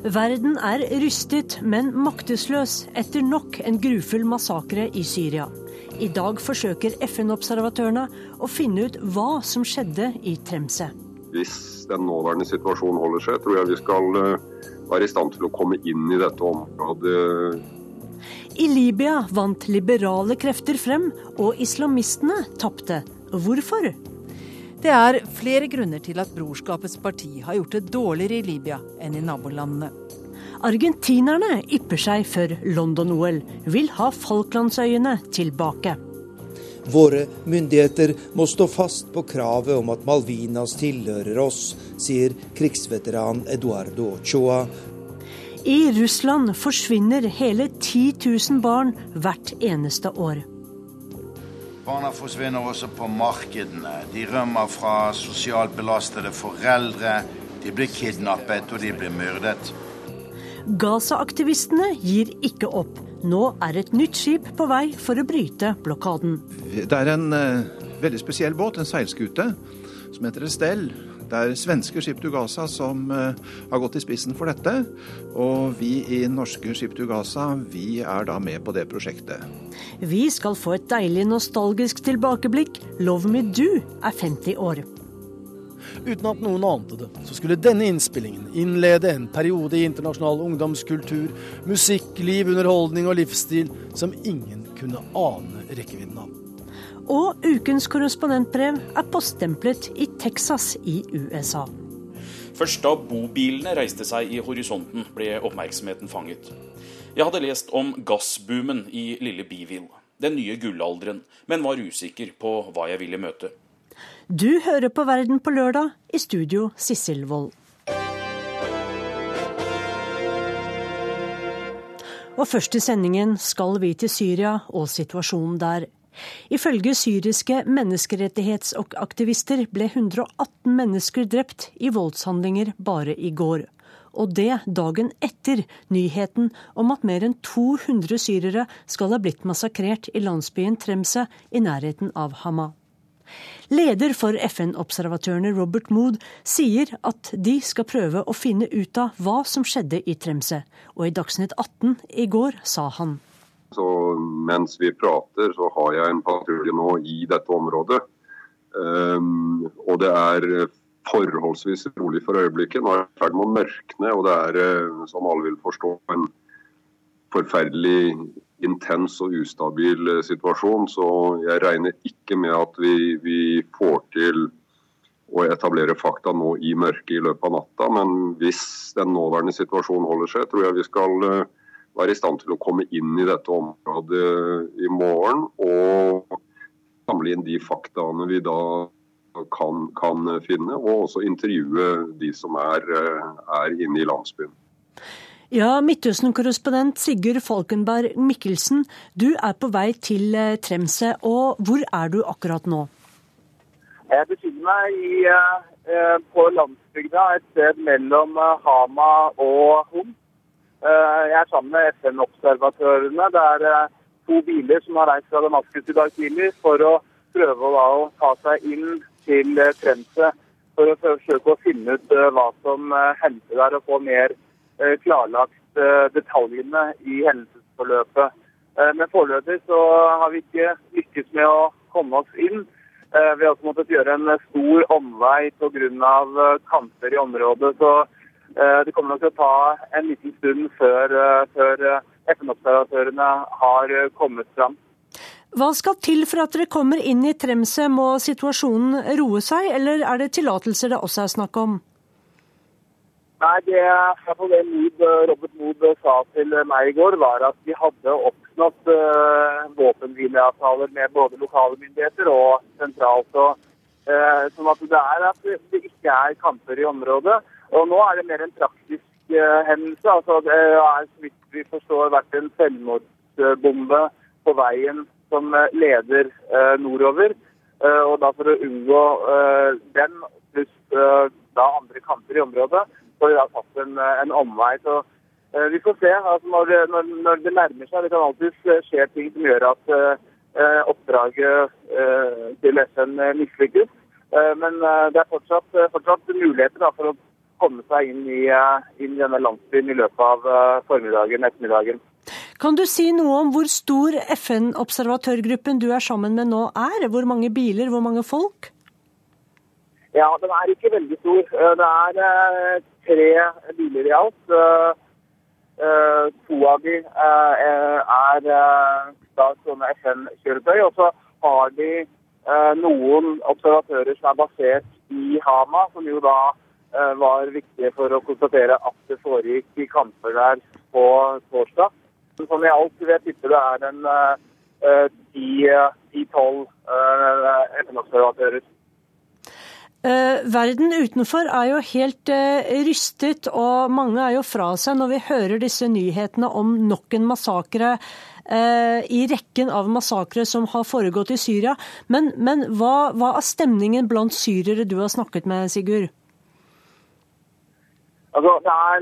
Verden er rystet, men maktesløs etter nok en grufull massakre i Syria. I dag forsøker FN-observatørene å finne ut hva som skjedde i Tremse. Hvis den nåværende situasjonen holder seg, tror jeg vi skal eh, være i stand til å komme inn i dette området. I Libya vant liberale krefter frem, og islamistene tapte. Hvorfor? Det er flere grunner til at Brorskapets parti har gjort det dårligere i Libya enn i nabolandene. Argentinerne ypper seg før London-OL, vil ha Falklandsøyene tilbake. Våre myndigheter må stå fast på kravet om at Malvinas tilhører oss, sier krigsveteran Eduardo Ochoa. I Russland forsvinner hele 10 000 barn hvert eneste år. Barna forsvinner også på markedene. De rømmer fra sosialt belastede foreldre. De blir kidnappet, og de blir myrdet. Gaza-aktivistene gir ikke opp. Nå er et nytt skip på vei for å bryte blokaden. Det er en uh, veldig spesiell båt, en seilskute, som heter Estelle. Det er svenske Skip to Gaza som uh, har gått i spissen for dette. Og vi i norske Skip to Gaza, vi er da med på det prosjektet. Vi skal få et deilig nostalgisk tilbakeblikk. Love Me Do er 50 år. Uten at noen ante det, så skulle denne innspillingen innlede en periode i internasjonal ungdomskultur, musikk, liv, underholdning og livsstil som ingen kunne ane rekkevidden av. Og ukens korrespondentbrev er poststemplet i Texas i USA. Først da bobilene reiste seg i horisonten, ble oppmerksomheten fanget. Jeg hadde lest om gassboomen i lille Biville, den nye gullalderen, men var usikker på hva jeg ville møte. Du hører på Verden på lørdag, i studio Sissel Wold. Og først i sendingen skal vi til Syria og situasjonen der. Ifølge syriske menneskerettighetsaktivister ble 118 mennesker drept i voldshandlinger bare i går. Og det dagen etter nyheten om at mer enn 200 syrere skal ha blitt massakrert i landsbyen Tremse i nærheten av Hama. Leder for FN-observatørene Robert Mood sier at de skal prøve å finne ut av hva som skjedde i Tremse, og i Dagsnytt 18 i går sa han. Så mens vi prater, så har jeg en patrulje nå i dette området. Um, og det er forholdsvis rolig for øyeblikket. Nå er det i ferd med å mørkne, og det er, eh, som alle vil forstå, en forferdelig intens og ustabil eh, situasjon. Så jeg regner ikke med at vi, vi får til å etablere fakta nå i mørket i løpet av natta. Men hvis den nåværende situasjonen holder seg, tror jeg vi skal uh, være i stand til å komme inn i dette området i morgen og samle inn de faktaene vi da kan, kan finne, og også intervjue de som er, er inne i landsbyen. Ja, Midtøsten-korrespondent Sigurd Falkenberg Mikkelsen, du er på vei til eh, Tremse. og Hvor er du akkurat nå? Jeg befinner meg i, eh, på landsbygda, et sted mellom eh, Hama og Homs. Eh, jeg er sammen med FN-observatørene. Det er eh, to biler som har reist fra Damaskus i dag tidlig for å prøve å ta seg inn til eh, Trense for å forsøke å finne ut hva som hendte der, og få mer klarlagt detaljene i hendelsesforløpet. Men foreløpig så har vi ikke lykkes med å komme oss inn. Vi har også måttet gjøre en stor omvei pga. kamper i området. så det kommer nok til å ta en liten stund før, eh, før eh, FN-observatørene har kommet fram. Hva skal til for at dere kommer inn i Tremse? Må situasjonen roe seg, eller er det tillatelser det også er snakk om? Nei, det, det Mood, Robert Mood sa til meg i går, var at vi hadde oppnådd uh, våpenhvileavtaler med både lokale myndigheter og sentralt. Og, uh, sånn at det er at det ikke er kamper i området. Og nå er det mer en praktisk uh, hendelse. Altså, det har så vidt vi forstår vært en selvmordsbombe på veien som uh, leder eh, nordover. og da For å unngå den, pluss da andre kamper i området, så har vi da tatt en, en omvei. Så vi får se. Altså, når, når, når, det nærmer seg, det kan alltid skje ting som gjør at oppdraget til FN mislykkes. Men det er fortsatt, fortsatt muligheter da, for å komme seg inn i, inn i denne landsbyen i løpet av formiddagen, ettermiddagen. Kan du si noe om hvor stor FN-observatørgruppen du er sammen med nå er? Hvor mange biler, hvor mange folk? Ja, den er ikke veldig stor. Det er tre biler i alt. To av de er da sånne FN-kjøretøy. Og så har de noen observatører som er basert i Hama, som jo da var viktige for å konstatere at det foregikk i kamper der på torsdag. Som i alt vil jeg tippe det er en ti-tolv FN-observatører. Uh, verden utenfor er jo helt rystet, og mange er jo fra seg når vi hører disse nyhetene om nok en massakre i rekken av massakre som har foregått i Syria. Men, men hva, hva, er stemningen blant syrere du har snakket med, Sigurd? Altså, det er,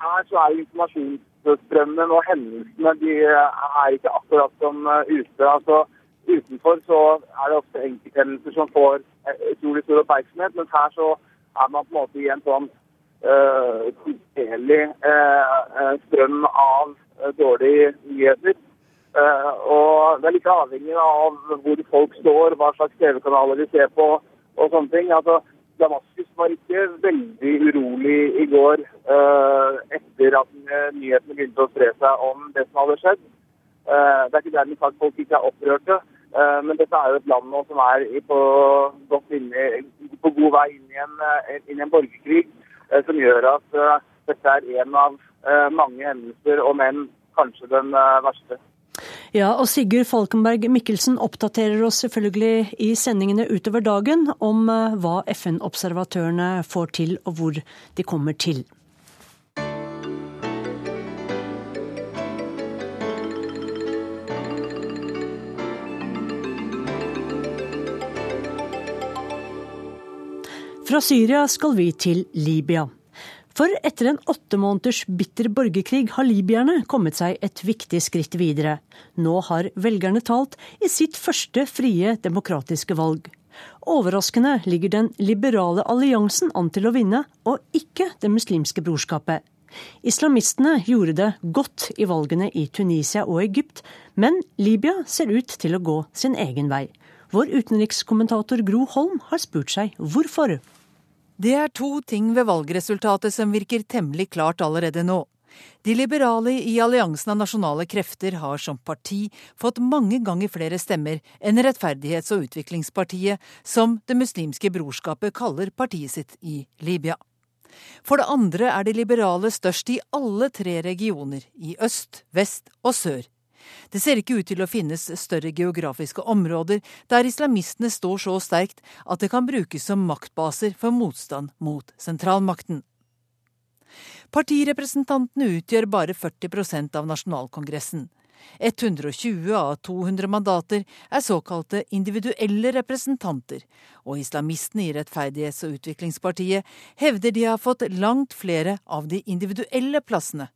her så er informasjonsstrømmen og hendelsene de er ikke akkurat som ute. altså Utenfor så er det ofte enkelthendelser som får utrolig stor oppmerksomhet, mens her så er man på en måte i en sånn kontinuerlig uh, uh, strøm av uh, dårlige nyheter. og Det er like avhengig av hvor folk står, hva slags TV-kanaler de ser på og sånne ting. Altså, Damaskus var ikke veldig urolig i går etter at nyhetene begynte å spre seg om det som hadde skjedd. det er ikke dermed sagt folk ikke er opprørte. Men dette er jo et land nå som er på, inne, på god vei inn i, en, inn i en borgerkrig, som gjør at dette er en av mange hendelser, om enn kanskje den verste. Ja, og Sigurd Falkenberg Mikkelsen oppdaterer oss selvfølgelig i sendingene utover dagen om hva FN-observatørene får til, og hvor de kommer til. Fra Syria skal vi til Libya. For etter en åtte måneders bitter borgerkrig har libyerne kommet seg et viktig skritt videre. Nå har velgerne talt i sitt første frie, demokratiske valg. Overraskende ligger den liberale alliansen an til å vinne, og ikke Det muslimske brorskapet. Islamistene gjorde det godt i valgene i Tunisia og Egypt, men Libya ser ut til å gå sin egen vei. Vår utenrikskommentator Gro Holm har spurt seg hvorfor. Det er to ting ved valgresultatet som virker temmelig klart allerede nå. De liberale i alliansen av nasjonale krefter har som parti fått mange ganger flere stemmer enn Rettferdighets- og utviklingspartiet, som Det muslimske brorskapet kaller partiet sitt i Libya. For det andre er de liberale størst i alle tre regioner, i øst, vest og sør. Det ser ikke ut til å finnes større geografiske områder der islamistene står så sterkt at det kan brukes som maktbaser for motstand mot sentralmakten. Partirepresentantene utgjør bare 40% av nasjonalkongressen. 120 av 200 mandater er såkalte individuelle representanter, og islamistene i Rettferdighets- og utviklingspartiet hevder de har fått langt flere av de individuelle plassene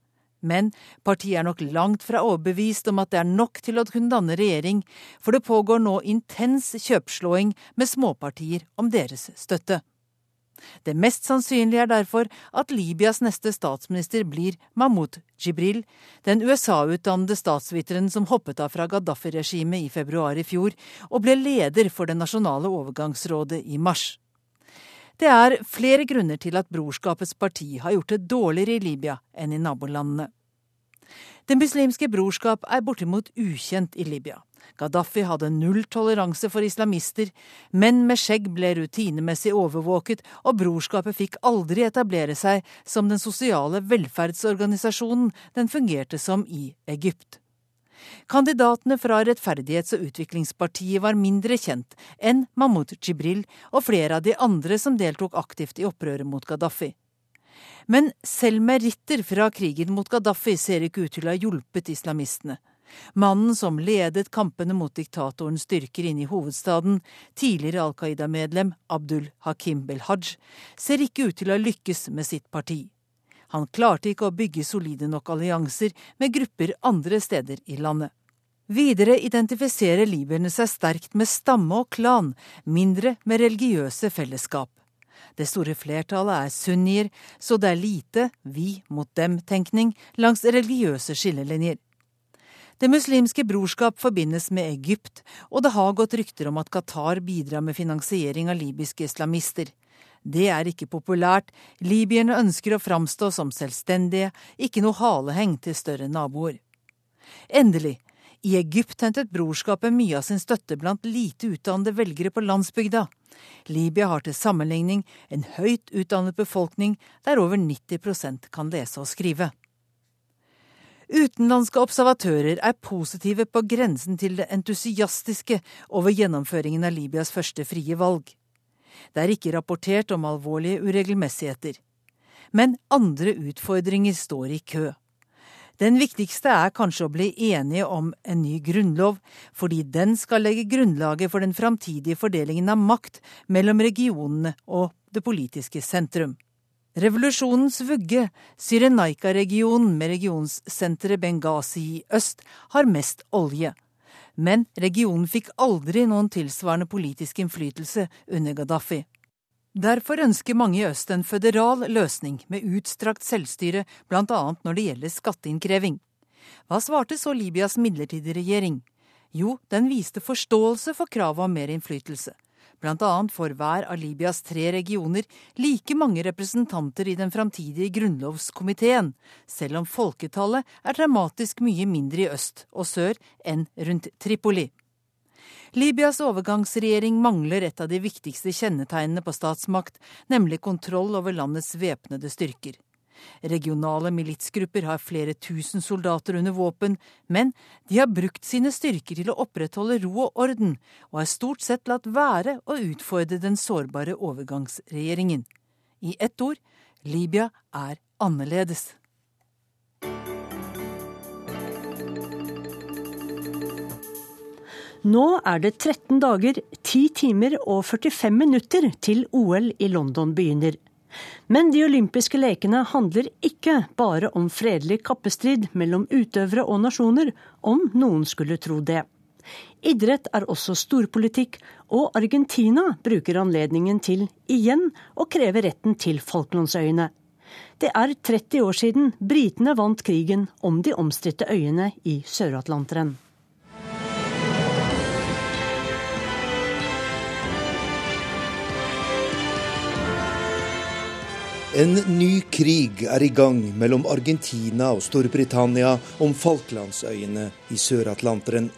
men partiet er nok langt fra overbevist om at det er nok til å kunne danne regjering, for det pågår nå intens kjøpslåing med småpartier om deres støtte. Det mest sannsynlige er derfor at Libyas neste statsminister blir Mahmoud Jibril, den USA-utdannede statsviteren som hoppet av fra Gaddafi-regimet i februar i fjor, og ble leder for det nasjonale overgangsrådet i mars. Det er flere grunner til at Brorskapets parti har gjort det dårligere i Libya enn i nabolandene. Det muslimske brorskap er bortimot ukjent i Libya. Gaddafi hadde null toleranse for islamister, menn med skjegg ble rutinemessig overvåket, og brorskapet fikk aldri etablere seg som den sosiale velferdsorganisasjonen den fungerte som i Egypt. Kandidatene fra Rettferdighets- og utviklingspartiet var mindre kjent enn Mahmoud Jibril og flere av de andre som deltok aktivt i opprøret mot Gaddafi. Men selv meritter fra krigen mot Gaddafi ser ikke ut til å ha hjulpet islamistene. Mannen som ledet kampene mot diktatorens styrker inne i hovedstaden, tidligere Al Qaida-medlem Abdul Hakim Belhaj, ser ikke ut til å lykkes med sitt parti. Han klarte ikke å bygge solide nok allianser med grupper andre steder i landet. Videre identifiserer libyerne seg sterkt med stamme og klan, mindre med religiøse fellesskap. Det store flertallet er sunnier, så det er lite vi mot dem-tenkning langs religiøse skillelinjer. Det muslimske brorskap forbindes med Egypt, og det har gått rykter om at Qatar bidrar med finansiering av libyske islamister. Det er ikke populært, libyerne ønsker å framstå som selvstendige, ikke noe haleheng til større naboer. Endelig, i Egypt hentet brorskapet mye av sin støtte blant lite utdannede velgere på landsbygda. Libya har til sammenligning en høyt utdannet befolkning der over 90% kan lese og skrive. Utenlandske observatører er positive på grensen til det entusiastiske over gjennomføringen av Libyas første frie valg. Det er ikke rapportert om alvorlige uregelmessigheter. Men andre utfordringer står i kø. Den viktigste er kanskje å bli enige om en ny grunnlov, fordi den skal legge grunnlaget for den framtidige fordelingen av makt mellom regionene og det politiske sentrum. Revolusjonens vugge, Syrenaika-regionen med regionssenteret Benghazi i øst, har mest olje. Men regionen fikk aldri noen tilsvarende politisk innflytelse under Gaddafi. Derfor ønsker mange i øst en føderal løsning med utstrakt selvstyre, bl.a. når det gjelder skatteinnkreving. Hva svarte så Libyas midlertidige regjering? Jo, den viste forståelse for kravet om mer innflytelse. Annet får hver av Libyas tre regioner like mange representanter i den framtidige grunnlovskomiteen, selv om folketallet er dramatisk mye mindre i øst og sør enn rundt Tripoli. Libyas overgangsregjering mangler et av de viktigste kjennetegnene på statsmakt, nemlig kontroll over landets væpnede styrker. Regionale militsgrupper har flere tusen soldater under våpen, men de har brukt sine styrker til å opprettholde ro og orden, og har stort sett latt være å utfordre den sårbare overgangsregjeringen. I ett ord Libya er annerledes. Nå er det 13 dager, 10 timer og 45 minutter til OL i London begynner. Men de olympiske lekene handler ikke bare om fredelig kappestrid mellom utøvere og nasjoner, om noen skulle tro det. Idrett er også storpolitikk, og Argentina bruker anledningen til igjen å kreve retten til Falklandsøyene. Det er 30 år siden britene vant krigen om de omstridte øyene i Sør-Atlanteren. En ny krig er i gang mellom Argentina og Storbritannia om Falklandsøyene i Sør-Atlanteren.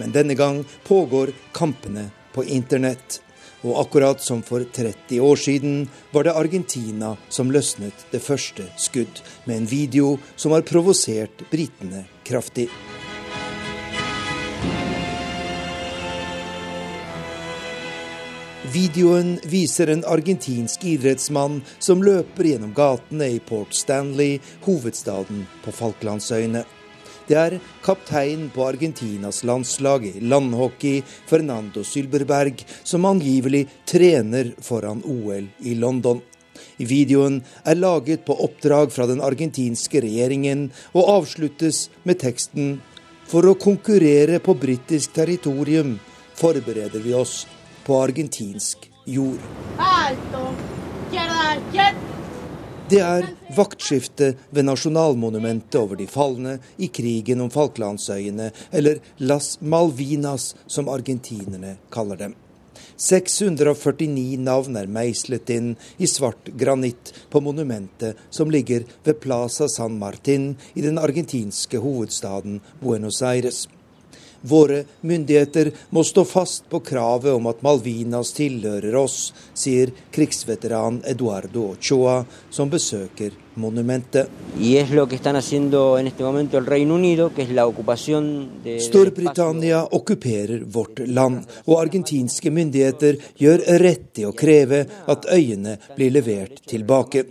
Men denne gang pågår kampene på internett. Og akkurat som for 30 år siden var det Argentina som løsnet det første skudd, med en video som har provosert britene kraftig. Videoen viser en argentinsk idrettsmann som løper gjennom gatene i Port Stanley, hovedstaden på Falklandsøyene. Det er kaptein på Argentinas landslag i landhockey, Fernando Sylberberg, som angivelig trener foran OL i London. Videoen er laget på oppdrag fra den argentinske regjeringen og avsluttes med teksten For å konkurrere på britisk territorium forbereder vi oss på argentinsk jord. Det er vaktskifte ved nasjonalmonumentet over de falne i krigen om Falklandsøyene, eller Las Malvinas, som argentinerne kaller dem. 649 navn er meislet inn i svart granitt på monumentet som ligger ved Plaza San Martin i den argentinske hovedstaden Buenos Aires. Våre myndigheter må stå fast på kravet om at Malvinas tilhører oss, sier krigsveteran Eduardo Ochoa, som besøker. Storbritannia okkuperer vårt land, og argentinske myndigheter gjør rett i å kreve at øyene blir levert tilbake.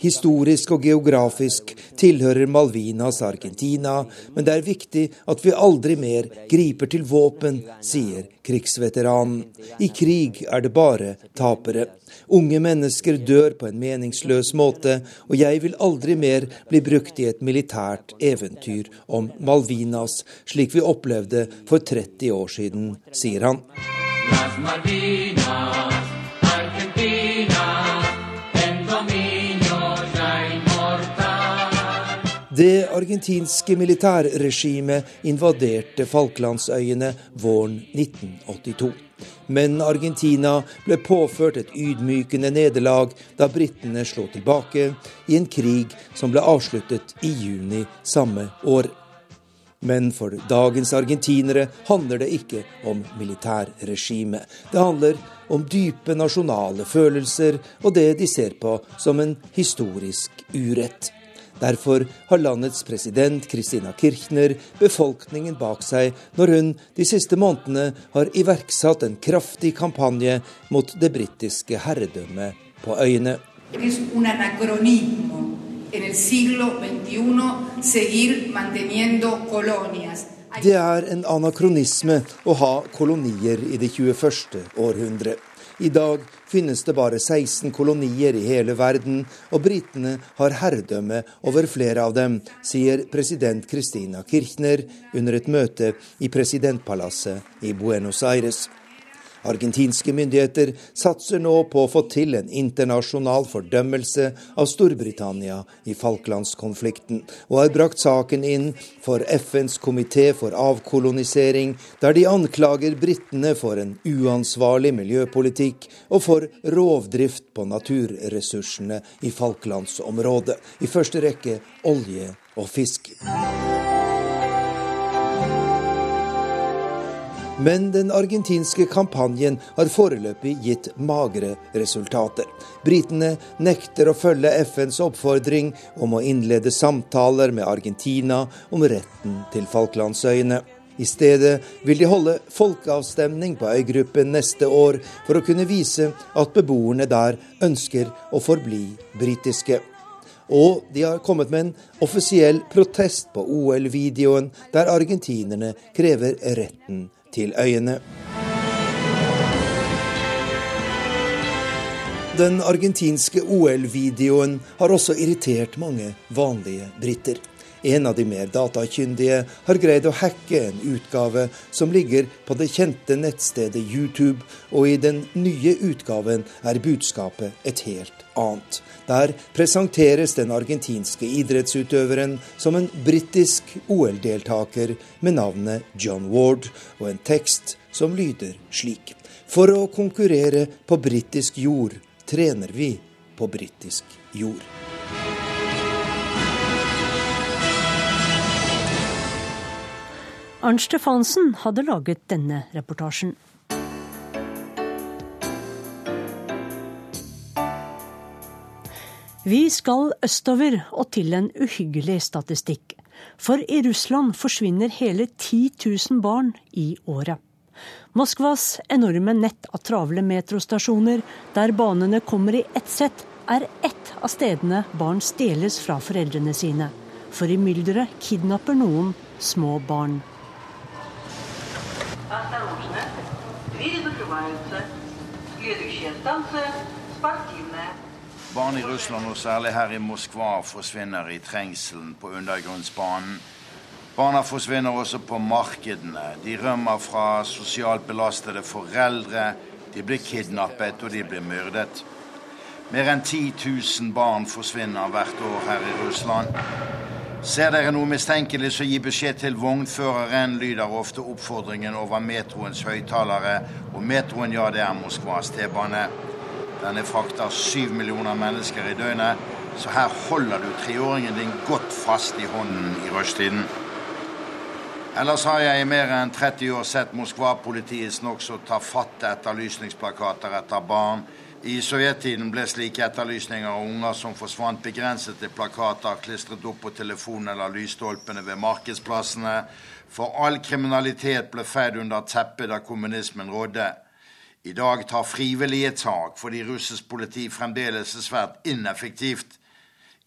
Historisk og geografisk tilhører Malvinas Argentina, men det er viktig at vi aldri mer griper til våpen, sier krigsveteranen. I krig er det bare tapere. Unge mennesker dør på en meningsløs måte, og jeg vil aldri mer bli brukt i et militært eventyr om Malvinas, slik vi opplevde for 30 år siden, sier han. Las Malvinas, Argentina. Det argentinske militærregimet invaderte Falklandsøyene våren 1982. Men Argentina ble påført et ydmykende nederlag da britene slo tilbake i en krig som ble avsluttet i juni samme år. Men for dagens argentinere handler det ikke om militærregime. Det handler om dype nasjonale følelser og det de ser på som en historisk urett. Derfor har landets president Christina Kirchner befolkningen bak seg når hun de siste månedene har iverksatt en kraftig kampanje mot det britiske herredømmet på øyene. Det er en anakronisme å ha kolonier i det 21. århundre. I dag finnes det bare 16 kolonier i hele verden, og britene har herredømme over flere av dem, sier president Christina Kirchner under et møte i presidentpalasset i Buenos Aires. Argentinske myndigheter satser nå på å få til en internasjonal fordømmelse av Storbritannia i Falklandskonflikten, og har brakt saken inn for FNs komité for avkolonisering, der de anklager britene for en uansvarlig miljøpolitikk og for rovdrift på naturressursene i Falklandsområdet, i første rekke olje og fisk. Men den argentinske kampanjen har foreløpig gitt magre resultater. Britene nekter å følge FNs oppfordring om å innlede samtaler med Argentina om retten til Falklandsøyene. I stedet vil de holde folkeavstemning på øygruppen neste år for å kunne vise at beboerne der ønsker å forbli britiske. Og de har kommet med en offisiell protest på OL-videoen der argentinerne krever retten til øyene. Den argentinske OL-videoen har også irritert mange vanlige briter. En av de mer datakyndige har greid å hacke en utgave som ligger på det kjente nettstedet YouTube, og i den nye utgaven er budskapet et helt annet. Der presenteres den argentinske idrettsutøveren som en britisk OL-deltaker med navnet John Ward, og en tekst som lyder slik. For å konkurrere på britisk jord trener vi på britisk jord. Arnt Stefansen hadde laget denne reportasjen. Vi skal østover og til en uhyggelig statistikk. For i Russland forsvinner hele 10 000 barn i året. Moskvas enorme nett av travle metrostasjoner, der banene kommer i ett sett, er ett av stedene barn stjeles fra foreldrene sine. For i mylderet kidnapper noen små barn. Barn i Russland, og særlig her i Moskva, forsvinner i trengselen på undergrunnsbanen. Barna forsvinner også på markedene. De rømmer fra sosialt belastede foreldre. De blir kidnappet, og de blir myrdet. Mer enn 10 000 barn forsvinner hvert år her i Russland. Ser dere noe mistenkelig, så gi beskjed til vognføreren, lyder ofte oppfordringen over metroens høyttalere. Og metroen, ja, det er Moskvas T-bane. Denne frakter syv millioner mennesker i døgnet, så her holder du treåringen din godt fast i hånden i rushtiden. Ellers har jeg i mer enn 30 år sett Moskva-politiets nokså tafatte etterlysningsplakater etter barn i sovjettiden ble slike etterlysninger av unger som forsvant, begrenset til plakater klistret opp på telefonen eller lysstolpene ved markedsplassene, for all kriminalitet ble feid under teppet da kommunismen rådde. I dag tar frivillige tak fordi russisk politi fremdeles er svært ineffektivt.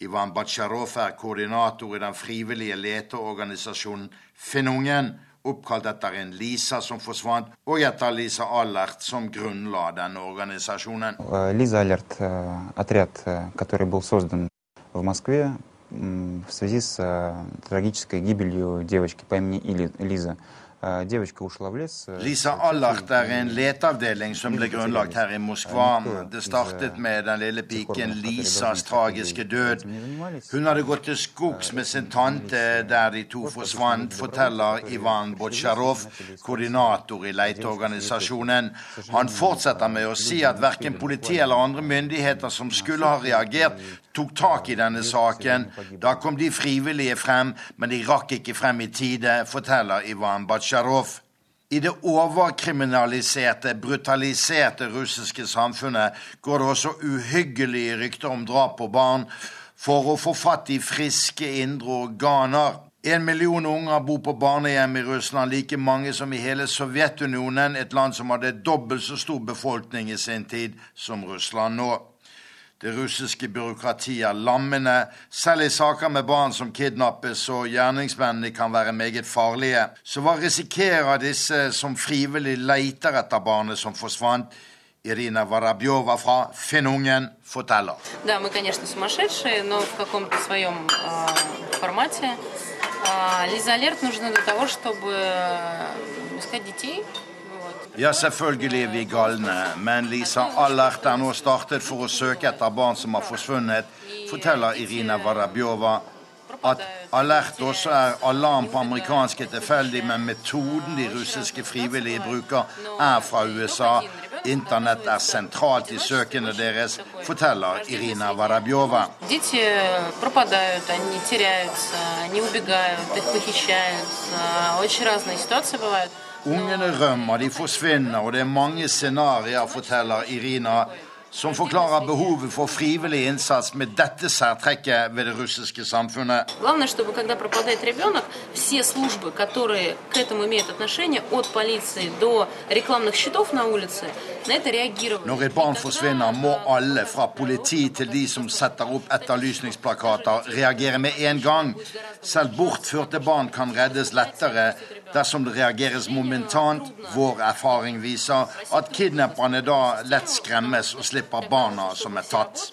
Ivan Batsjarov er koordinator i den frivillige leteorganisasjonen Finnungen, oppkalt etter en Lisa som forsvant, og etter Lisa Allert, som grunnla denne organisasjonen. Лиза Алерт, отряд, который был создан в Москве в связи с трагической гибелью девочки по имени Лиза Э, девочка ушла в лес. Э, Lisa Allart er en leteavdeling som ble grunnlagt her i Moskva. Det startet med den lille piken Lisas tragiske død. Hun hadde gått til skogs med sin tante der de to forsvant, forteller Ivan Botsjarov, koordinator i leteorganisasjonen. Han fortsetter med å si at verken politi eller andre myndigheter som skulle ha reagert, tok tak i denne saken. Da kom de frivillige frem, men de rakk ikke frem i tide, forteller Ivan Batsjarov. I det overkriminaliserte, brutaliserte russiske samfunnet går det også uhyggelige rykter om drap på barn for å få fatt i friske indre organer. En million unger bor på barnehjem i Russland, like mange som i hele Sovjetunionen, et land som hadde dobbelt så stor befolkning i sin tid som Russland nå. Det russiske byråkratiet er lammende, selv i saker med barn som kidnappes og gjerningsmennene kan være meget farlige. Så hva risikerer disse som frivillig leter etter barnet som forsvant? Irina Varabjova fra Finnungen forteller. Да, мы, конечно, сумасшедшие, но в каком-то своем э, формате. Э, Лиза Алерт нужна для того, чтобы искать детей, ja, selvfølgelig er vi galne. Men Lisa Allert er nå startet for å søke etter barn som har forsvunnet, forteller Irina Varabjova. At Alert også er alarm på amerikanske er tilfeldig, men metoden de russiske frivillige bruker, er fra USA. Internett er sentralt i søkene deres, forteller Irina Varabjova. Barn Ungene rømmer, de forsvinner, og det er mange scenarioer, forteller Irina, som forklarer behovet for frivillig innsats med dette særtrekket ved det russiske samfunnet. Når et barn forsvinner, må alle, fra politi til de som setter opp etterlysningsplakater, reagere med en gang. Selv bortførte barn kan reddes lettere dersom det reageres momentant. Vår erfaring viser at kidnapperne da lett skremmes og slipper barna som er tatt.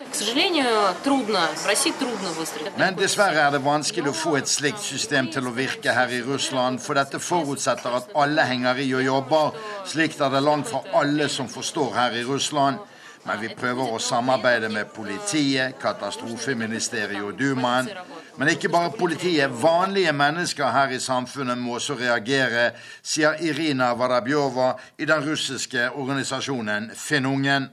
Men dessverre er det vanskelig å få et slikt system til å virke her i Russland, for dette forutsetter at alle henger i og jobber. Slikt er det langt fra alle som forstår her i Russland. Men vi prøver å samarbeide med politiet, katastrofeministeriet og Dumaen. Men ikke bare politiet. Vanlige mennesker her i samfunnet må også reagere, sier Irina Varabjova i den russiske organisasjonen Finnungen.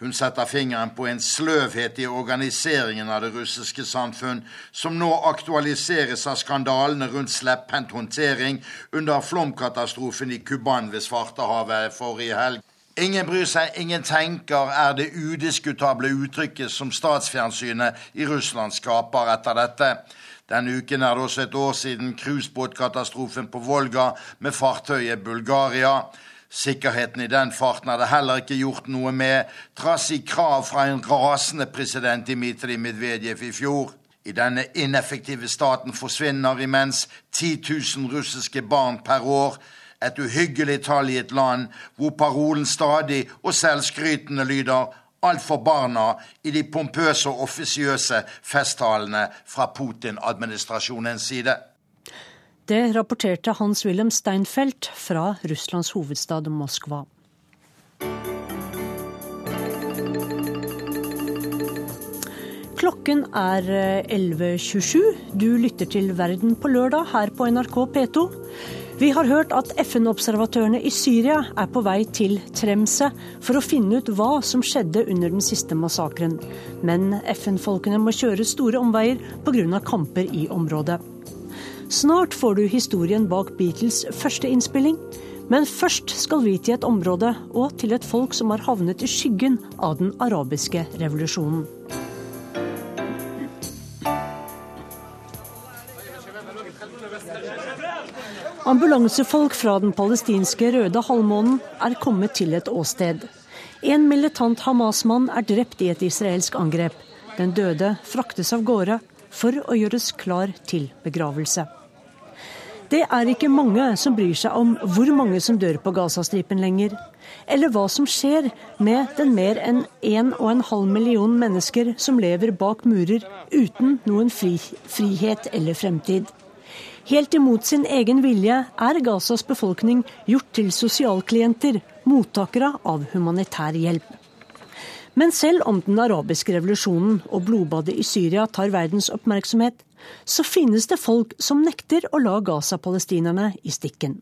Hun setter fingeren på en sløvhet i organiseringen av det russiske samfunn, som nå aktualiseres av skandalene rundt slepphendt håndtering under flomkatastrofen i Kuban ved Svartehavet forrige helg. Ingen bryr seg, ingen tenker, er det udiskutable uttrykket som statsfjernsynet i Russland skaper etter dette. Denne uken er det også et år siden cruisebåtkatastrofen på Volga med fartøyet Bulgaria. Sikkerheten i den farten er det heller ikke gjort noe med, trass i krav fra en rasende president Dmitrij Medvedev i fjor. I denne ineffektive staten forsvinner imens 10 000 russiske barn per år. Et uhyggelig tall i et land hvor parolen stadig og selvskrytende lyder alt for barna i de pompøse og offisiøse festtalene fra Putin-administrasjonens side. Det rapporterte Hans-Wilhelm Steinfeld fra Russlands hovedstad Moskva. Klokken er 11.27. Eh, du lytter til Verden på lørdag her på NRK P2. Vi har hørt at FN-observatørene i Syria er på vei til Tremse for å finne ut hva som skjedde under den siste massakren. Men FN-folkene må kjøre store omveier pga. kamper i området. Snart får du historien bak Beatles' første innspilling. Men først skal vi til et område og til et folk som har havnet i skyggen av den arabiske revolusjonen. Ambulansefolk fra den palestinske Røde halvmånen er kommet til et åsted. En militant Hamas-mann er drept i et israelsk angrep. Den døde fraktes av gårde for å gjøres klar til begravelse. Det er ikke mange som bryr seg om hvor mange som dør på Gazastripen lenger, eller hva som skjer med den mer enn 1,5 million mennesker som lever bak murer uten noen fri, frihet eller fremtid. Helt imot sin egen vilje er Gazas befolkning gjort til sosialklienter, mottakere av humanitær hjelp. Men selv om den arabiske revolusjonen og blodbadet i Syria tar verdens oppmerksomhet, så finnes det folk som nekter å la Gaza-palestinerne i stikken.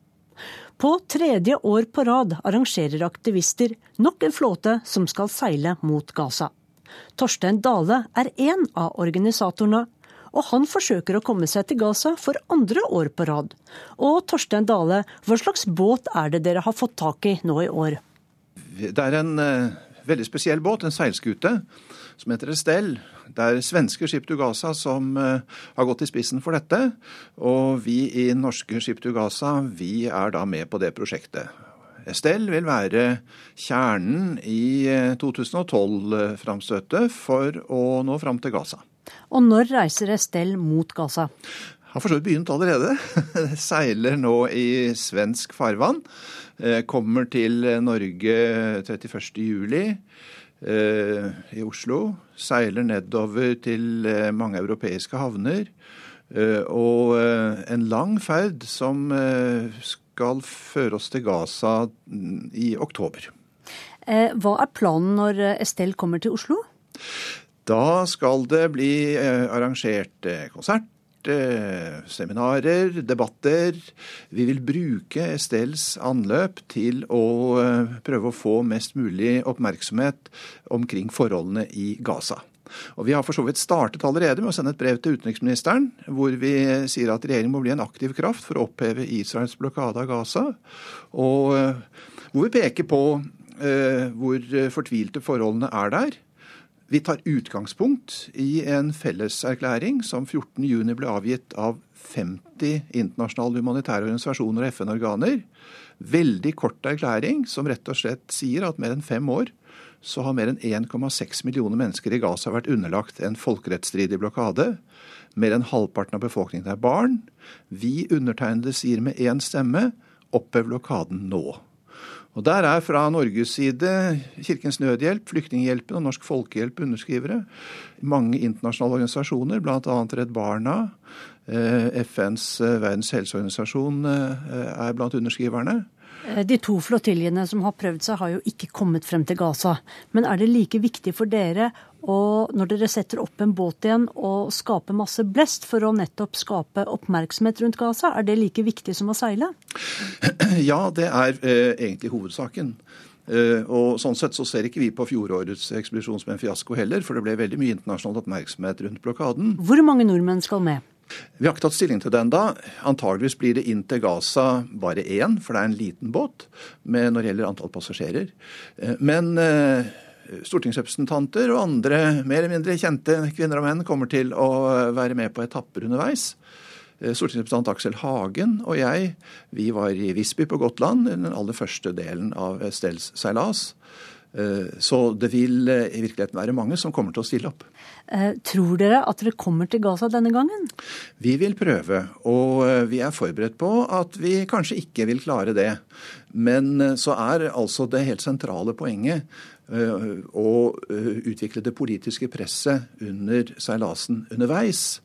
På tredje år på rad arrangerer aktivister nok en flåte som skal seile mot Gaza. Torstein Dale er en av organisatorene, og han forsøker å komme seg til Gaza for andre år på rad. Og Torstein Dale, hva slags båt er det dere har fått tak i nå i år? Det er en uh, veldig spesiell båt, en seilskute, som heter Estelle. Det er svenske Skip Gaza som uh, har gått i spissen for dette. Og vi i norske Skip Gaza vi er da med på det prosjektet. Estelle vil være kjernen i 2012-framstøtet eh, for å nå fram til Gaza. Og når reiser Estelle mot Gaza? Har for så vidt begynt allerede. Seiler nå i svensk farvann. Eh, kommer til Norge 31.07 i Oslo. Seiler nedover til eh, mange europeiske havner. Og en lang ferd som skal føre oss til Gaza mm, i oktober. Eh, hva er planen når eh, Estelle kommer til Oslo? Da skal det bli eh, arrangert konsert, seminarer, debatter. Vi vil bruke Estelles anløp til å prøve å få mest mulig oppmerksomhet omkring forholdene i Gaza. Og Vi har for så vidt startet allerede med å sende et brev til utenriksministeren, hvor vi sier at regjeringen må bli en aktiv kraft for å oppheve Israels blokade av Gaza. Og eh, hvor vi peker på hvor fortvilte forholdene er der. Vi tar utgangspunkt i en felleserklæring som 14.6 ble avgitt av 50 internasjonale humanitære organisasjoner og FN-organer. Veldig kort erklæring som rett og slett sier at mer enn fem år så har mer enn 1,6 millioner mennesker i Gaza vært underlagt en folkerettsstridig blokade. Mer enn halvparten av befolkningen er barn. Vi undertegnede sier med én stemme opphev blokaden nå. Og Der er fra Norges side Kirkens Nødhjelp, Flyktninghjelpen og Norsk Folkehjelp underskrivere. Mange internasjonale organisasjoner, bl.a. Redd Barna. Eh, FNs eh, verdens helseorganisasjon eh, er blant underskriverne. Eh, de to flottiljene som har prøvd seg, har jo ikke kommet frem til Gaza. Men er det like viktig for dere, og når dere setter opp en båt igjen, og skaper masse blest for å nettopp skape oppmerksomhet rundt Gaza? Er det like viktig som å seile? Ja, det er eh, egentlig hovedsaken. Eh, og Sånn sett så ser ikke vi på fjorårets ekspedisjon som en fiasko heller, for det ble veldig mye internasjonal oppmerksomhet rundt blokaden. Hvor mange nordmenn skal med? Vi har ikke tatt stilling til den da. Antageligvis blir det inn til Gaza bare én, for det er en liten båt når det gjelder antall passasjerer. Eh, men eh, stortingsrepresentanter og andre mer eller mindre kjente kvinner og menn kommer til å være med på etapper underveis. Eh, stortingsrepresentant Aksel Hagen og jeg vi var i Visby på Gotland den aller første delen av Stells seilas. Så det vil i virkeligheten være mange som kommer til å stille opp. Eh, tror dere at dere kommer til Gaza denne gangen? Vi vil prøve, og eh, vi er forberedt på at vi kanskje ikke vil klare det. Men eh, så er altså det helt sentrale poenget å utvikle det politiske presset under seilasen underveis.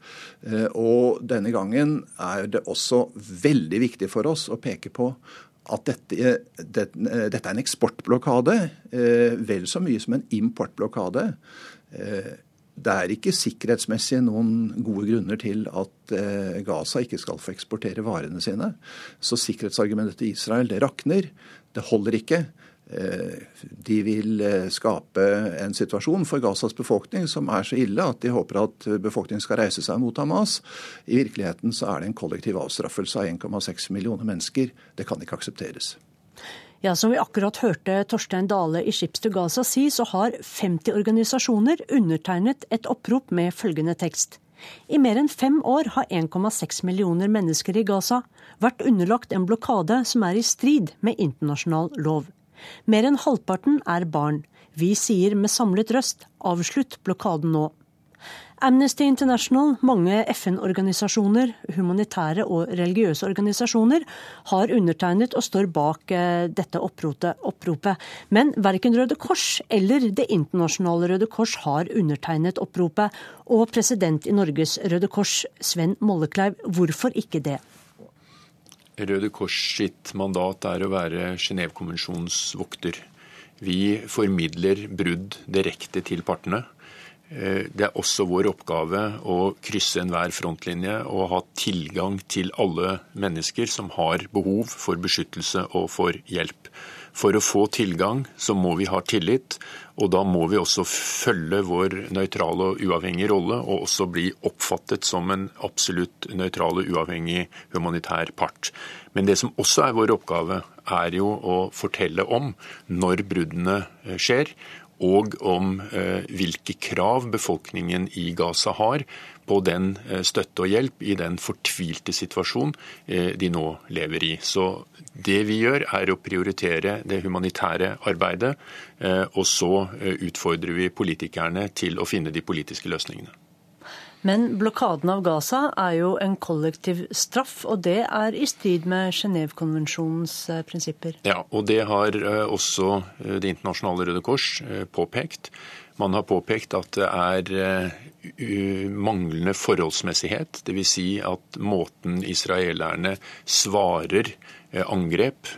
Og denne gangen er det også veldig viktig for oss å peke på at dette, det, dette er en eksportblokade vel så mye som en importblokade det er ikke sikkerhetsmessig noen gode grunner til at eh, Gaza ikke skal få eksportere varene sine. Så sikkerhetsargumentet til Israel det rakner. Det holder ikke. Eh, de vil eh, skape en situasjon for Gazas befolkning som er så ille at de håper at befolkningen skal reise seg mot Hamas. I virkeligheten så er det en kollektiv avstraffelse av 1,6 millioner mennesker. Det kan ikke aksepteres. Ja, Som vi akkurat hørte Torstein Dale i Ships to Gaza si, så har 50 organisasjoner undertegnet et opprop med følgende tekst. I mer enn fem år har 1,6 millioner mennesker i Gaza vært underlagt en blokade som er i strid med internasjonal lov. Mer enn halvparten er barn. Vi sier med samlet røst avslutt blokaden nå. Amnesty International, mange FN-organisasjoner, humanitære og religiøse organisasjoner har undertegnet og står bak eh, dette oppropet. Men verken Røde Kors eller Det internasjonale Røde Kors har undertegnet oppropet. Og president i Norges Røde Kors, Sven Mollekleiv, hvorfor ikke det? Røde Kors sitt mandat er å være Genévekonvensjonens vokter. Vi formidler brudd direkte til partene. Eh, det er også vår oppgave å krysse enhver frontlinje og ha tilgang til alle mennesker som har behov for beskyttelse og for hjelp. For å få tilgang så må vi ha tillit, og da må vi også følge vår nøytrale og uavhengige rolle, og også bli oppfattet som en absolutt nøytral og uavhengig humanitær part. Men det som også er vår oppgave, er jo å fortelle om når bruddene eh, skjer, og om eh, hvilke krav befolkningen i Gaza har på den eh, støtte og hjelp i den fortvilte situasjonen eh, de nå lever i. Så det vi gjør, er å prioritere det humanitære arbeidet, og så utfordrer vi politikerne til å finne de politiske løsningene. Men blokaden av Gaza er jo en kollektiv straff, og det er i strid med Genévekonvensjonens eh, prinsipper. Ja, og det har eh, også eh, Det internasjonale Røde Kors påpekt. Man har påpekt at det er manglende forholdsmessighet. Dvs. Si at måten israelerne svarer angrep,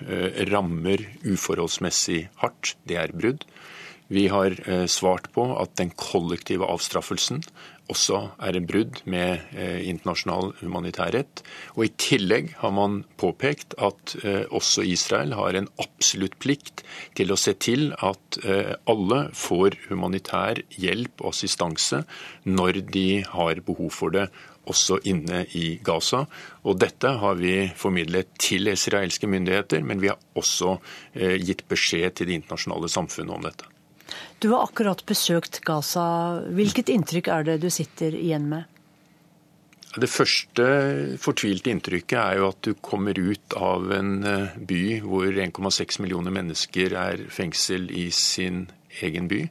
rammer uforholdsmessig hardt. Det er brudd. Vi har svart på at den kollektive avstraffelsen også er en brudd med eh, internasjonal humanitærrett. Og I tillegg har man påpekt at eh, også Israel har en absolutt plikt til å se til at eh, alle får humanitær hjelp og assistanse når de har behov for det, også inne i Gaza. Og Dette har vi formidlet til israelske myndigheter, men vi har også gitt beskjed til det internasjonale samfunnet om dette. Du har akkurat besøkt Gaza. Hvilket inntrykk er det du sitter igjen med? Det første fortvilte inntrykket er jo at du kommer ut av en eh, by hvor 1,6 millioner mennesker er fengsel i sin egen by,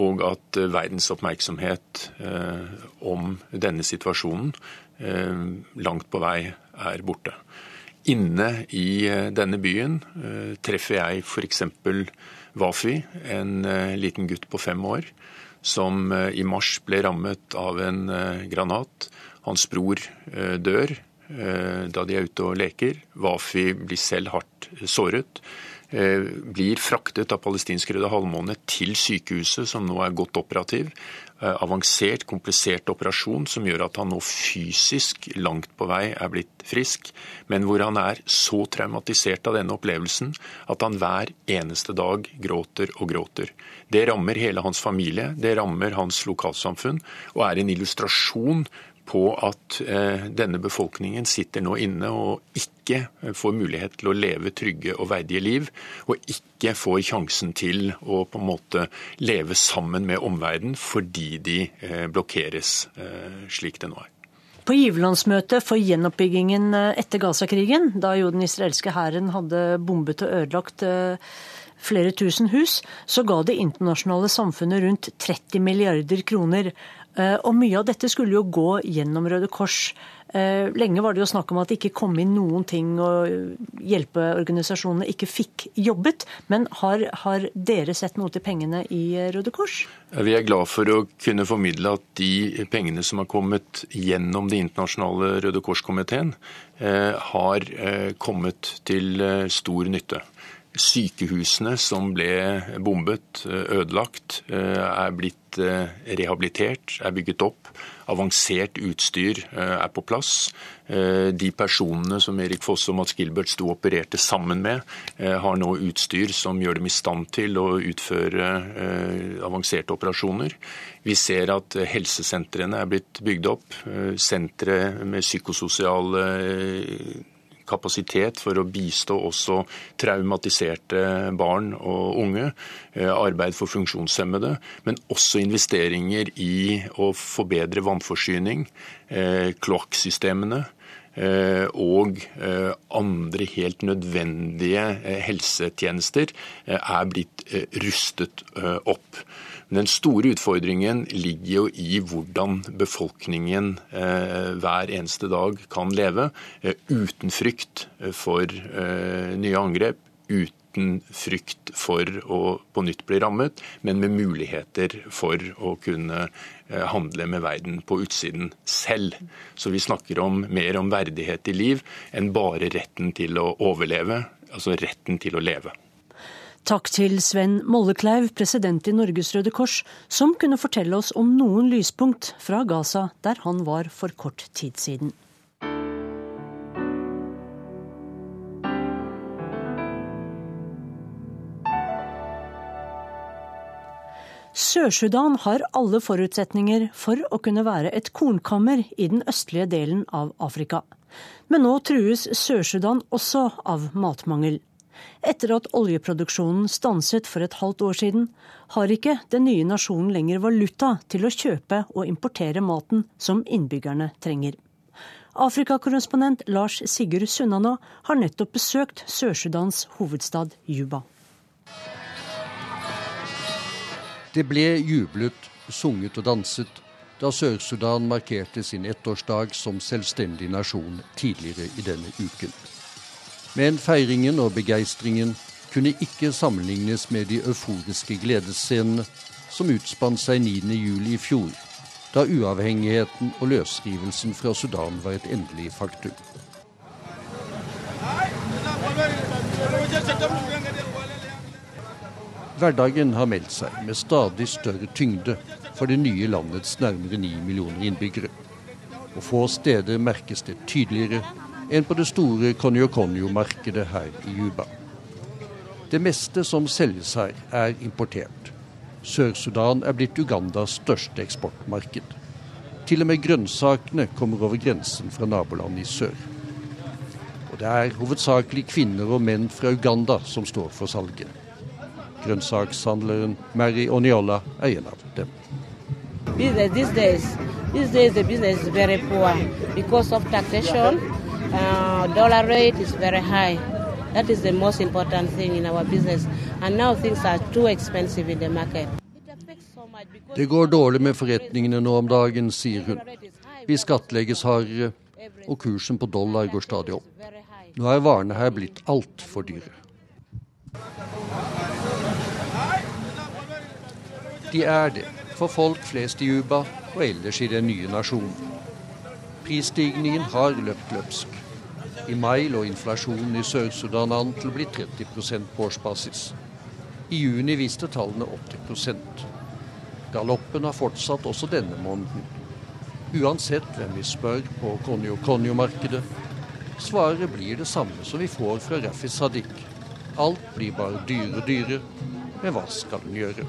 og at eh, verdens oppmerksomhet eh, om denne situasjonen langt på vei er borte. Inne i denne byen treffer jeg f.eks. Wafi, en eh, liten gutt på fem år, som eh, i mars ble rammet av en eh, granat. Hans bror dør da de er ute og leker. Wafi blir selv hardt såret. Blir fraktet av palestinsk Røde Halvmåne til sykehuset, som nå er godt operativ. Eh, avansert, komplisert operasjon som gjør at han nå fysisk langt på vei er blitt frisk, men hvor han er så traumatisert av denne opplevelsen at han hver eneste dag gråter og gråter. Det rammer hele hans familie, det rammer hans lokalsamfunn, og er en illustrasjon på at eh, denne befolkningen sitter nå inne og ikke får mulighet til å leve trygge og verdige liv, og ikke får sjansen til å på en måte leve sammen med omverdenen fordi de eh, blokkeres eh, slik det nå er. På giverlandsmøtet for gjenoppbyggingen etter Gaza-krigen, da jo den israelske hæren hadde bombet og ødelagt flere tusen hus, så ga det internasjonale samfunnet rundt 30 milliarder kroner. Eh, og mye av dette skulle jo gå gjennom Røde Kors. Eh, lenge var det jo snakk om at det ikke kom inn noen ting, og hjelpeorganisasjonene ikke fikk jobbet. Men har, har dere sett noe til pengene i Røde Kors? Vi er glad for å kunne formidle at de pengene som har kommet gjennom Det internasjonale Røde Kors-komiteen, eh, har kommet til stor nytte. Sykehusene som ble bombet, ødelagt, er blitt eh, rehabilitert, er bygget opp. Avansert utstyr eh, er på plass. Eh, de personene som Erik Fosse og Mats Gilbert sto og opererte sammen med, har nå utstyr som gjør dem i stand til å utføre avanserte operasjoner. Vi ser at helsesentrene er blitt bygd opp. Sentre med psykososiale kapasitet for å bistå også traumatiserte barn og unge. Eh, arbeid for funksjonshemmede. Men også investeringer i å forbedre vannforsyning, eh, kloakksystemene. Eh, og andre helt nødvendige helsetjenester er blitt rustet opp. Men den store utfordringen ligger jo i hvordan befolkningen eh, hver eneste dag kan leve eh, uten frykt for eh, nye angrep, uten frykt for å på nytt bli rammet, men med muligheter for å kunne handle med verden på utsiden selv. Så vi snakker om mer om verdighet i liv enn bare retten til å overleve, altså retten til å leve. Takk til Sven Mollekleiv, president i Norges Røde Kors, som kunne fortelle oss om noen lyspunkt fra Gaza, der han var for kort tid siden. Sør-Sudan har alle forutsetninger for å kunne være et kornkammer i den østlige delen av Afrika. Men nå trues Sør-Sudan også av matmangel. Etter at oljeproduksjonen stanset for et halvt år siden, har ikke den nye nasjonen lenger valuta til å kjøpe og importere maten som innbyggerne trenger. Afrikakorrespondent Lars Sigurd Sunnanå har nettopp besøkt Sør-Sudans hovedstad Juba. Det ble jublet, sunget og danset da Sør-Sudan markerte sin ettårsdag som selvstendig nasjon tidligere i denne uken. Men feiringen og begeistringen kunne ikke sammenlignes med de euforiske gledesscenene som utspant seg 9.7 i fjor, da uavhengigheten og løsrivelsen fra Sudan var et endelig faktum. Hverdagen har meldt seg med stadig større tyngde for det nye landets nærmere ni millioner innbyggere. Og få steder merkes det tydeligere enn på det store konjo-konjo-markedet her i Juba. Det meste som selges her, er importert. Sør-Sudan er blitt Ugandas største eksportmarked. Til og med grønnsakene kommer over grensen fra nabolandet i sør. Og det er hovedsakelig kvinner og menn fra Uganda som står for salget. Grønnsakshandleren Mary Oniola er en av dem. These days, these days the business is very poor uh, dollar rate is very high. That is the most important thing in our business. And now things are too expensive in the market. Det går dårlig med forretningene nå om dagen, sier hun. Vi skattlegges hardere, og kursen på dollar går stadig opp. Nå er varene her blitt altfor dyre. De er det for folk flest i Juba og ellers i den nye nasjonen. Prisstigningen har løpt løpsk. I mai lå inflasjonen i Sør-Sudan an til å bli 30 på årsbasis. I juni viste tallene 80% Galoppen har fortsatt også denne måneden. Uansett hvem vi spør på konjo-konjo-markedet, svaret blir det samme som vi får fra Rafi Sadiq. Alt blir bare dyrere og dyrere. Men hva skal den gjøre?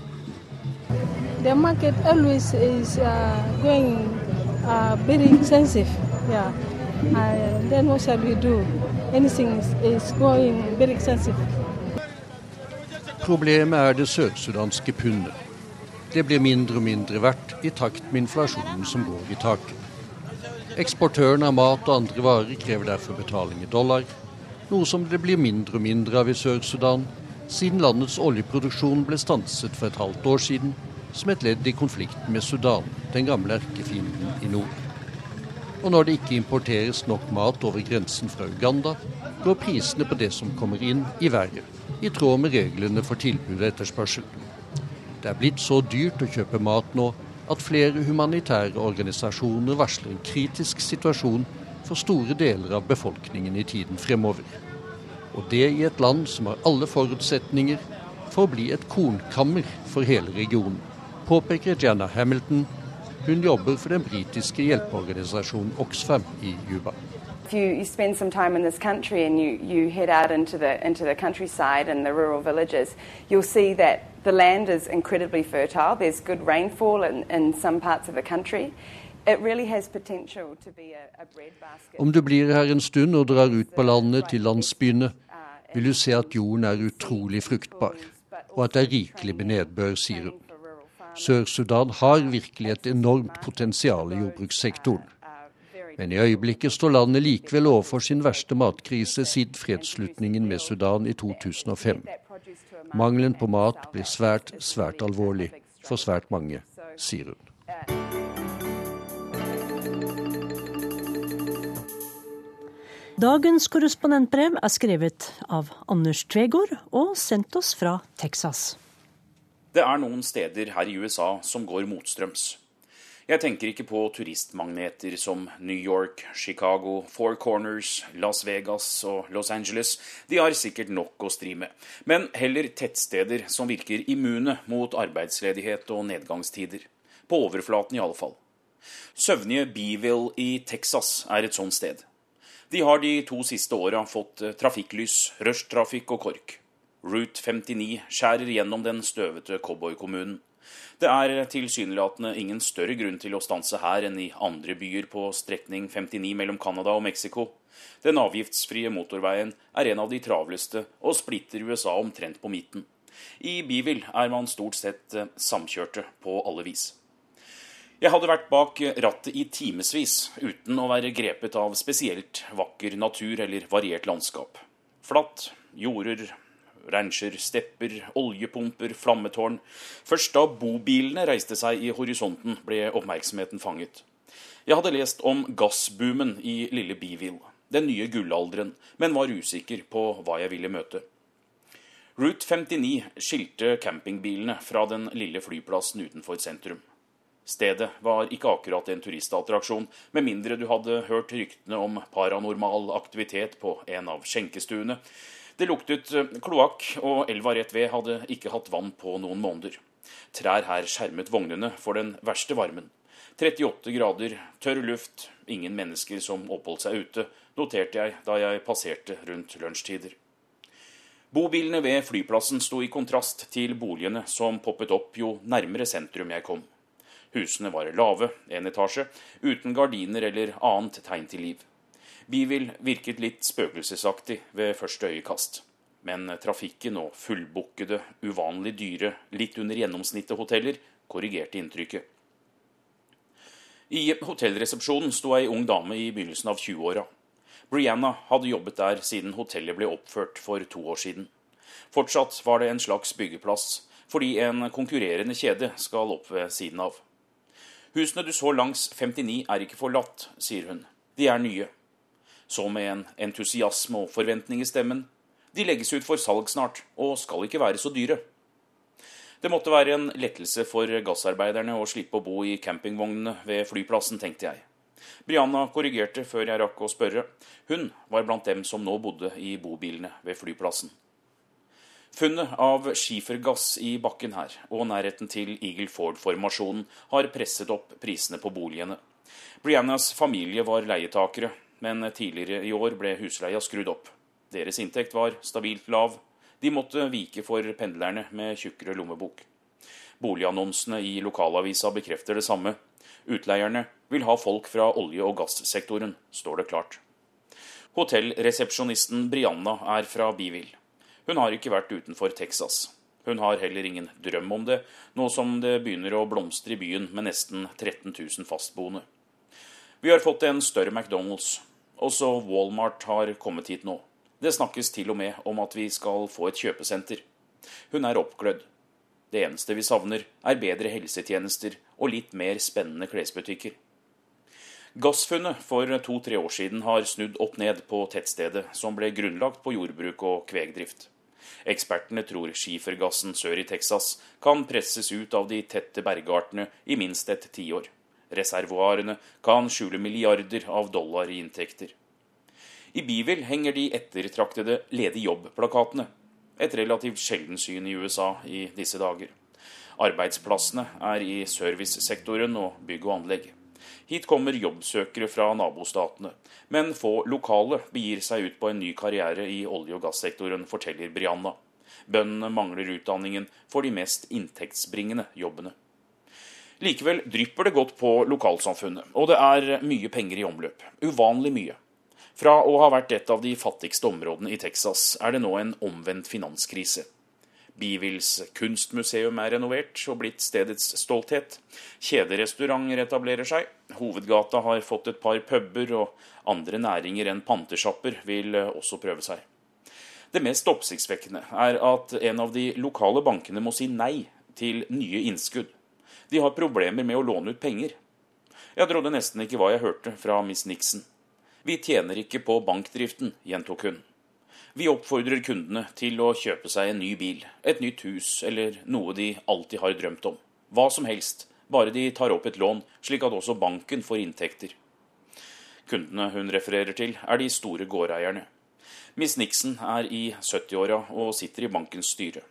The market always is uh, going uh, very expensive. Yeah. Uh, then what shall we do? Anything is, is going very expensive. Problemet er det sørsudanske pundet. Det blir mindre og mindre verdt i takt med inflasjonen som går i taket. Eksportørene av mat og andre varer krever derfor betaling i dollar, noe som det blir mindre og mindre av i Sør-Sudan, siden landets oljeproduksjon ble stanset for et halvt år siden som et ledd i konflikten med Sudan, den gamle erkefienden i nord. Og når det ikke importeres nok mat over grensen fra Uganda, går prisene på det som kommer inn, i været, i tråd med reglene for tilbud og etterspørsel. Det er blitt så dyrt å kjøpe mat nå at flere humanitære organisasjoner varsler en kritisk situasjon for store deler av befolkningen i tiden fremover. Og det i et land som har alle forutsetninger for å bli et kornkammer for hele regionen påpeker Jenna Hamilton. Hun jobber for den britiske hjelpeorganisasjonen Oxfam i Juba. If you, you spend some time in this country and you, you head out into the, into the countryside and the rural villages, you'll see that the land is incredibly fertile. There's good rainfall in, in some parts of the country. Om du blir her en stund og drar ut på landet til landsbyene, vil du se at jorden er utrolig fruktbar, og at det er rikelig med nedbør, sier hun. Sør-Sudan har virkelig et enormt potensial i jordbrukssektoren. Men i øyeblikket står landet likevel overfor sin verste matkrise siden fredsslutningen med Sudan i 2005. Mangelen på mat blir svært, svært alvorlig, for svært mange, sier hun. Dagens korrespondentbrev er skrevet av Anders Tvegård og sendt oss fra Texas. Det er noen steder her i USA som går motstrøms. Jeg tenker ikke på turistmagneter som New York, Chicago, Four Corners, Las Vegas og Los Angeles. De har sikkert nok å stri med. Men heller tettsteder som virker immune mot arbeidsledighet og nedgangstider. På overflaten i alle fall. Søvnige Beeville i Texas er et sånt sted. De har de to siste åra fått trafikklys, rushtrafikk og KORK. Route 59 skjærer gjennom den støvete cowboykommunen. Det er tilsynelatende ingen større grunn til å stanse her enn i andre byer på strekning 59 mellom Canada og Mexico. Den avgiftsfrie motorveien er en av de travleste og splitter USA omtrent på midten. I Beeville er man stort sett eh, samkjørte på alle vis. Jeg hadde vært bak rattet i timevis uten å være grepet av spesielt vakker natur eller variert landskap. Flatt, jorder, rancher, stepper, oljepumper, flammetårn. Først da bobilene reiste seg i horisonten, ble oppmerksomheten fanget. Jeg hadde lest om gassboomen i lille Beeville, den nye gullalderen, men var usikker på hva jeg ville møte. Route 59 skilte campingbilene fra den lille flyplassen utenfor sentrum. Stedet var ikke akkurat en turistattraksjon, med mindre du hadde hørt ryktene om paranormal aktivitet på en av skjenkestuene. Det luktet eh, kloakk, og elva rett ved hadde ikke hatt vann på noen måneder. Trær her skjermet vognene for den verste varmen. 38 grader, tørr luft, ingen mennesker som oppholdt seg ute, noterte jeg da jeg passerte rundt lunsjtider. Bobilene ved flyplassen sto i kontrast til boligene som poppet opp jo nærmere sentrum jeg kom. Husene var lave, en etasje, uten gardiner eller annet tegn til liv. Bivil virket litt spøkelsesaktig ved første øyekast. Men trafikken og fullbukkede, uvanlig dyre, litt under gjennomsnittet hoteller korrigerte inntrykket. I hotellresepsjonen sto ei ung dame i begynnelsen av 20-åra. Brianna hadde jobbet der siden hotellet ble oppført for to år siden. Fortsatt var det en slags byggeplass, fordi en konkurrerende kjede skal opp ved siden av. Husene du så langs 59 er ikke forlatt, sier hun. De er nye. Så med en entusiasme og forventning i stemmen. De legges ut for salg snart, og skal ikke være så dyre. Det måtte være en lettelse for gassarbeiderne å slippe å bo i campingvognene ved flyplassen, tenkte jeg. Brianna korrigerte før jeg rakk å spørre. Hun var blant dem som nå bodde i bobilene ved flyplassen. Funnet av skifergass i bakken her, og nærheten til Eagle Ford-formasjonen, har presset opp prisene på boligene. Briannas familie var leietakere, men tidligere i år ble husleia skrudd opp. Deres inntekt var stabilt lav. De måtte vike for pendlerne med tjukkere lommebok. Boligannonsene i lokalavisa bekrefter det samme. Utleierne vil ha folk fra olje- og gassektoren, står det klart. Hotellresepsjonisten Brianna er fra Bivil. Hun har ikke vært utenfor Texas. Hun har heller ingen drøm om det, nå som det begynner å blomstre i byen med nesten 13 000 fastboende. Vi har fått en større McDonald's. Også Walmart har kommet hit nå. Det snakkes til og med om at vi skal få et kjøpesenter. Hun er oppglødd. Det eneste vi savner, er bedre helsetjenester og litt mer spennende klesbutikker. Gassfunnet for to-tre år siden har snudd opp ned på tettstedet, som ble grunnlagt på jordbruk og kvegdrift. Ekspertene tror skifergassen sør i Texas kan presses ut av de tette bergartene i minst et tiår. Reservoarene kan skjule milliarder av dollar i inntekter. I Beeville henger de ettertraktede ledig jobb-plakatene. Et relativt sjelden syn i USA i disse dager. Arbeidsplassene er i servicesektoren og bygg og anlegg. Hit kommer jobbsøkere fra nabostatene, men få lokale begir seg ut på en ny karriere i olje- og gassektoren, forteller Brianna. Bøndene mangler utdanningen for de mest inntektsbringende jobbene. Likevel drypper det godt på lokalsamfunnet, og det er mye penger i omløp. Uvanlig mye. Fra å ha vært et av de fattigste områdene i Texas, er det nå en omvendt finanskrise. Bivils kunstmuseum er renovert og blitt stedets stolthet. Kjederestauranter etablerer seg. Hovedgata har fått et par puber, og andre næringer enn pantesjapper vil også prøve seg. Det mest oppsiktsvekkende er at en av de lokale bankene må si nei til nye innskudd De har problemer med å låne ut penger. Jeg trodde nesten ikke hva jeg hørte fra Miss Nixon. Vi tjener ikke på bankdriften, gjentok hun. Vi oppfordrer kundene til å kjøpe seg en ny bil, et nytt hus eller noe de alltid har drømt om. Hva som helst, bare de tar opp et lån, slik at også banken får inntekter. Kundene hun refererer til, er de store gårdeierne. Miss Nixon er i 70-åra og sitter i bankens styre.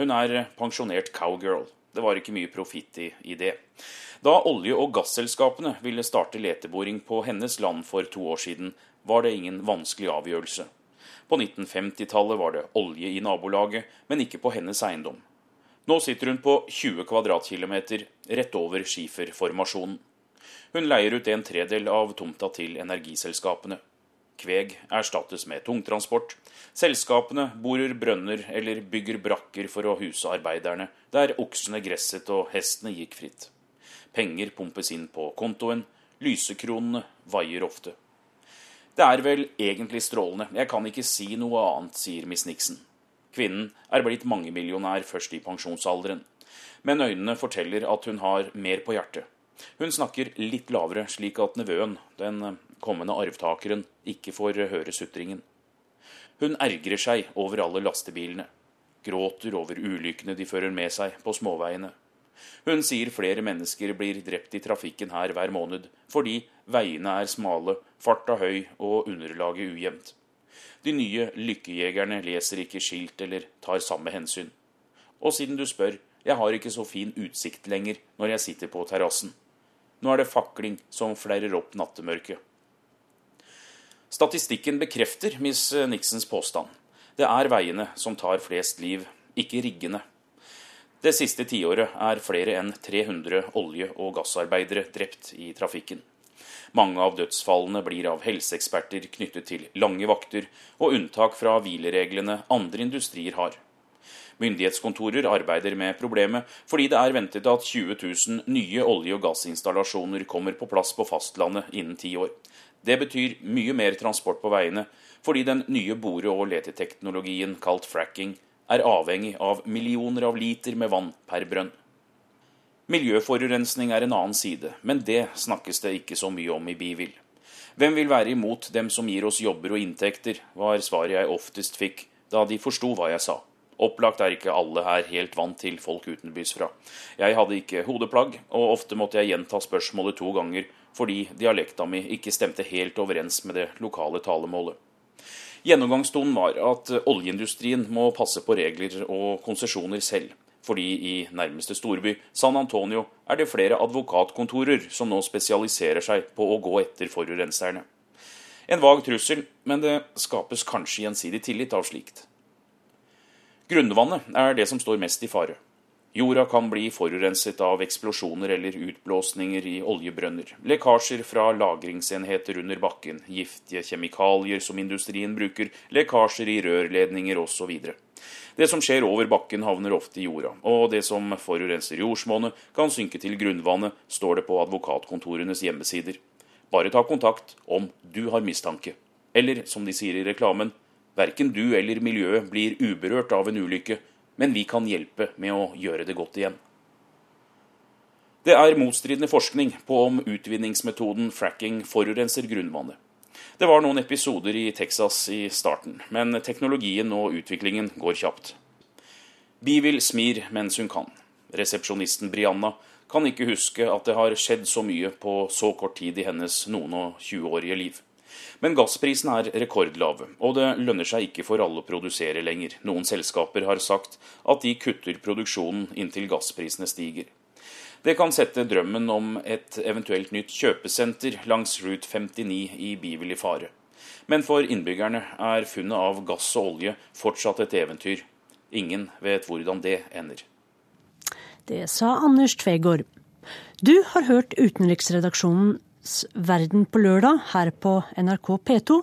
Hun er pensjonert cowgirl. Det var ikke mye profitt i, i, det. Da olje- og gasselskapene ville starte leteboring på hennes land for to år siden, var det ingen vanskelig avgjørelse. På 1950-tallet var det olje i nabolaget, men ikke på hennes eiendom. Nå sitter hun på 20 kvadratkilometer rett over skiferformasjonen. Hun leier ut en tredel av tomta til energiselskapene. Kveg erstattes med tungtransport. Selskapene borer brønner eller bygger brakker for å huse arbeiderne, der oksene gresset og hestene gikk fritt. Penger pumpes inn på kontoen, lysekronene vaier ofte. Det er vel egentlig strålende, jeg kan ikke si noe annet, sier Miss Nixon. Kvinnen er blitt mangemillionær først i pensjonsalderen, men øynene forteller at hun har mer på hjertet. Hun snakker litt lavere, slik at nevøen, den kommende arvtakeren, ikke får høre sutringen. Hun ergrer seg over alle lastebilene, gråter over ulykkene de fører med seg på småveiene. Hun sier flere mennesker blir drept i trafikken her hver måned fordi veiene er smale, farta høy og underlaget ujevnt. De nye lykkejegerne leser ikke skilt eller tar samme hensyn. Og siden du spør, jeg har ikke så fin utsikt lenger når jeg sitter på terrassen. Nå er det fakling som flerrer opp nattemørket. Statistikken bekrefter Miss Nixons påstand. Det er veiene som tar flest liv, ikke riggene. Det siste tiåret er flere enn 300 olje- og gassarbeidere drept i trafikken. Mange av dødsfallene blir av helseeksperter knyttet til lange vakter og unntak fra hvilereglene andre industrier har. Myndighetskontorer arbeider med problemet, fordi det er ventet at 20 000 nye olje- og gassinstallasjoner kommer på plass på fastlandet innen ti år. Det betyr mye mer transport på veiene, fordi den nye bore- og leteteknologien kalt fracking er avhengig av millioner av liter med vann per brønn. Miljøforurensning er en annen side, men det snakkes det ikke så mye om i Bivil. Hvem vil være imot dem som gir oss jobber og inntekter, var svaret jeg oftest fikk da de forsto hva jeg sa. Opplagt er ikke alle her helt vant til folk utenbys fra. Jeg hadde ikke hodeplagg, og ofte måtte jeg gjenta spørsmålet to ganger fordi dialekta mi ikke stemte helt overens med det lokale talemålet. Gjennomgangstonen var at oljeindustrien må passe på regler og konsesjoner selv, fordi i nærmeste storby, San Antonio, er det flere advokatkontorer som nå spesialiserer seg på å gå etter forurenserne. En vag trussel, men det skapes kanskje gjensidig tillit av slikt. Grunnvannet er det som står mest i fare. Jorda kan bli forurenset av eksplosjoner eller utblåsninger i oljebrønner, lekkasjer fra lagringsenheter under bakken, giftige kjemikalier som industrien bruker, lekkasjer i rørledninger osv. Det som skjer over bakken, havner ofte i jorda, og det som forurenser jordsmonnet, kan synke til grunnvannet, står det på advokatkontorenes hjemmesider. Bare ta kontakt om du har mistanke. Eller, som de sier i reklamen, Verken du eller miljøet blir uberørt av en ulykke, men vi kan hjelpe med å gjøre det godt igjen. Det er motstridende forskning på om utvinningsmetoden fracking forurenser grunnvannet. Det var noen episoder i Texas i starten, men teknologien og utviklingen går kjapt. Bivil smir mens hun kan. Resepsjonisten Brianna kan ikke huske at det har skjedd så mye på så kort tid i hennes noen og tjueårige liv. Men gassprisen er rekordlave, og det lønner seg ikke for alle å produsere lenger. Noen selskaper har sagt at de kutter produksjonen inntil gassprisene stiger. Det kan sette drømmen om et eventuelt nytt kjøpesenter langs Route 59 i Bibel fare. Men for innbyggerne er funnet av gass og olje fortsatt et eventyr. Ingen vet hvordan det ender. Det sa Anders Tvegård. Du har hørt utenriksredaksjonen Verden på lørdag her på NRK P2.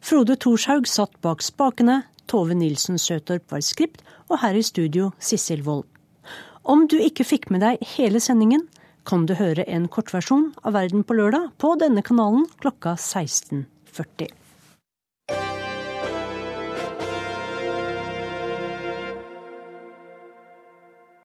Frode Thorshaug satt bak spakene, Tove Nilsen Søtorp var skript, og her i studio Sissel Wold. Om du ikke fikk med deg hele sendingen, kan du høre en kortversjon av Verden på lørdag på denne kanalen klokka 16.40.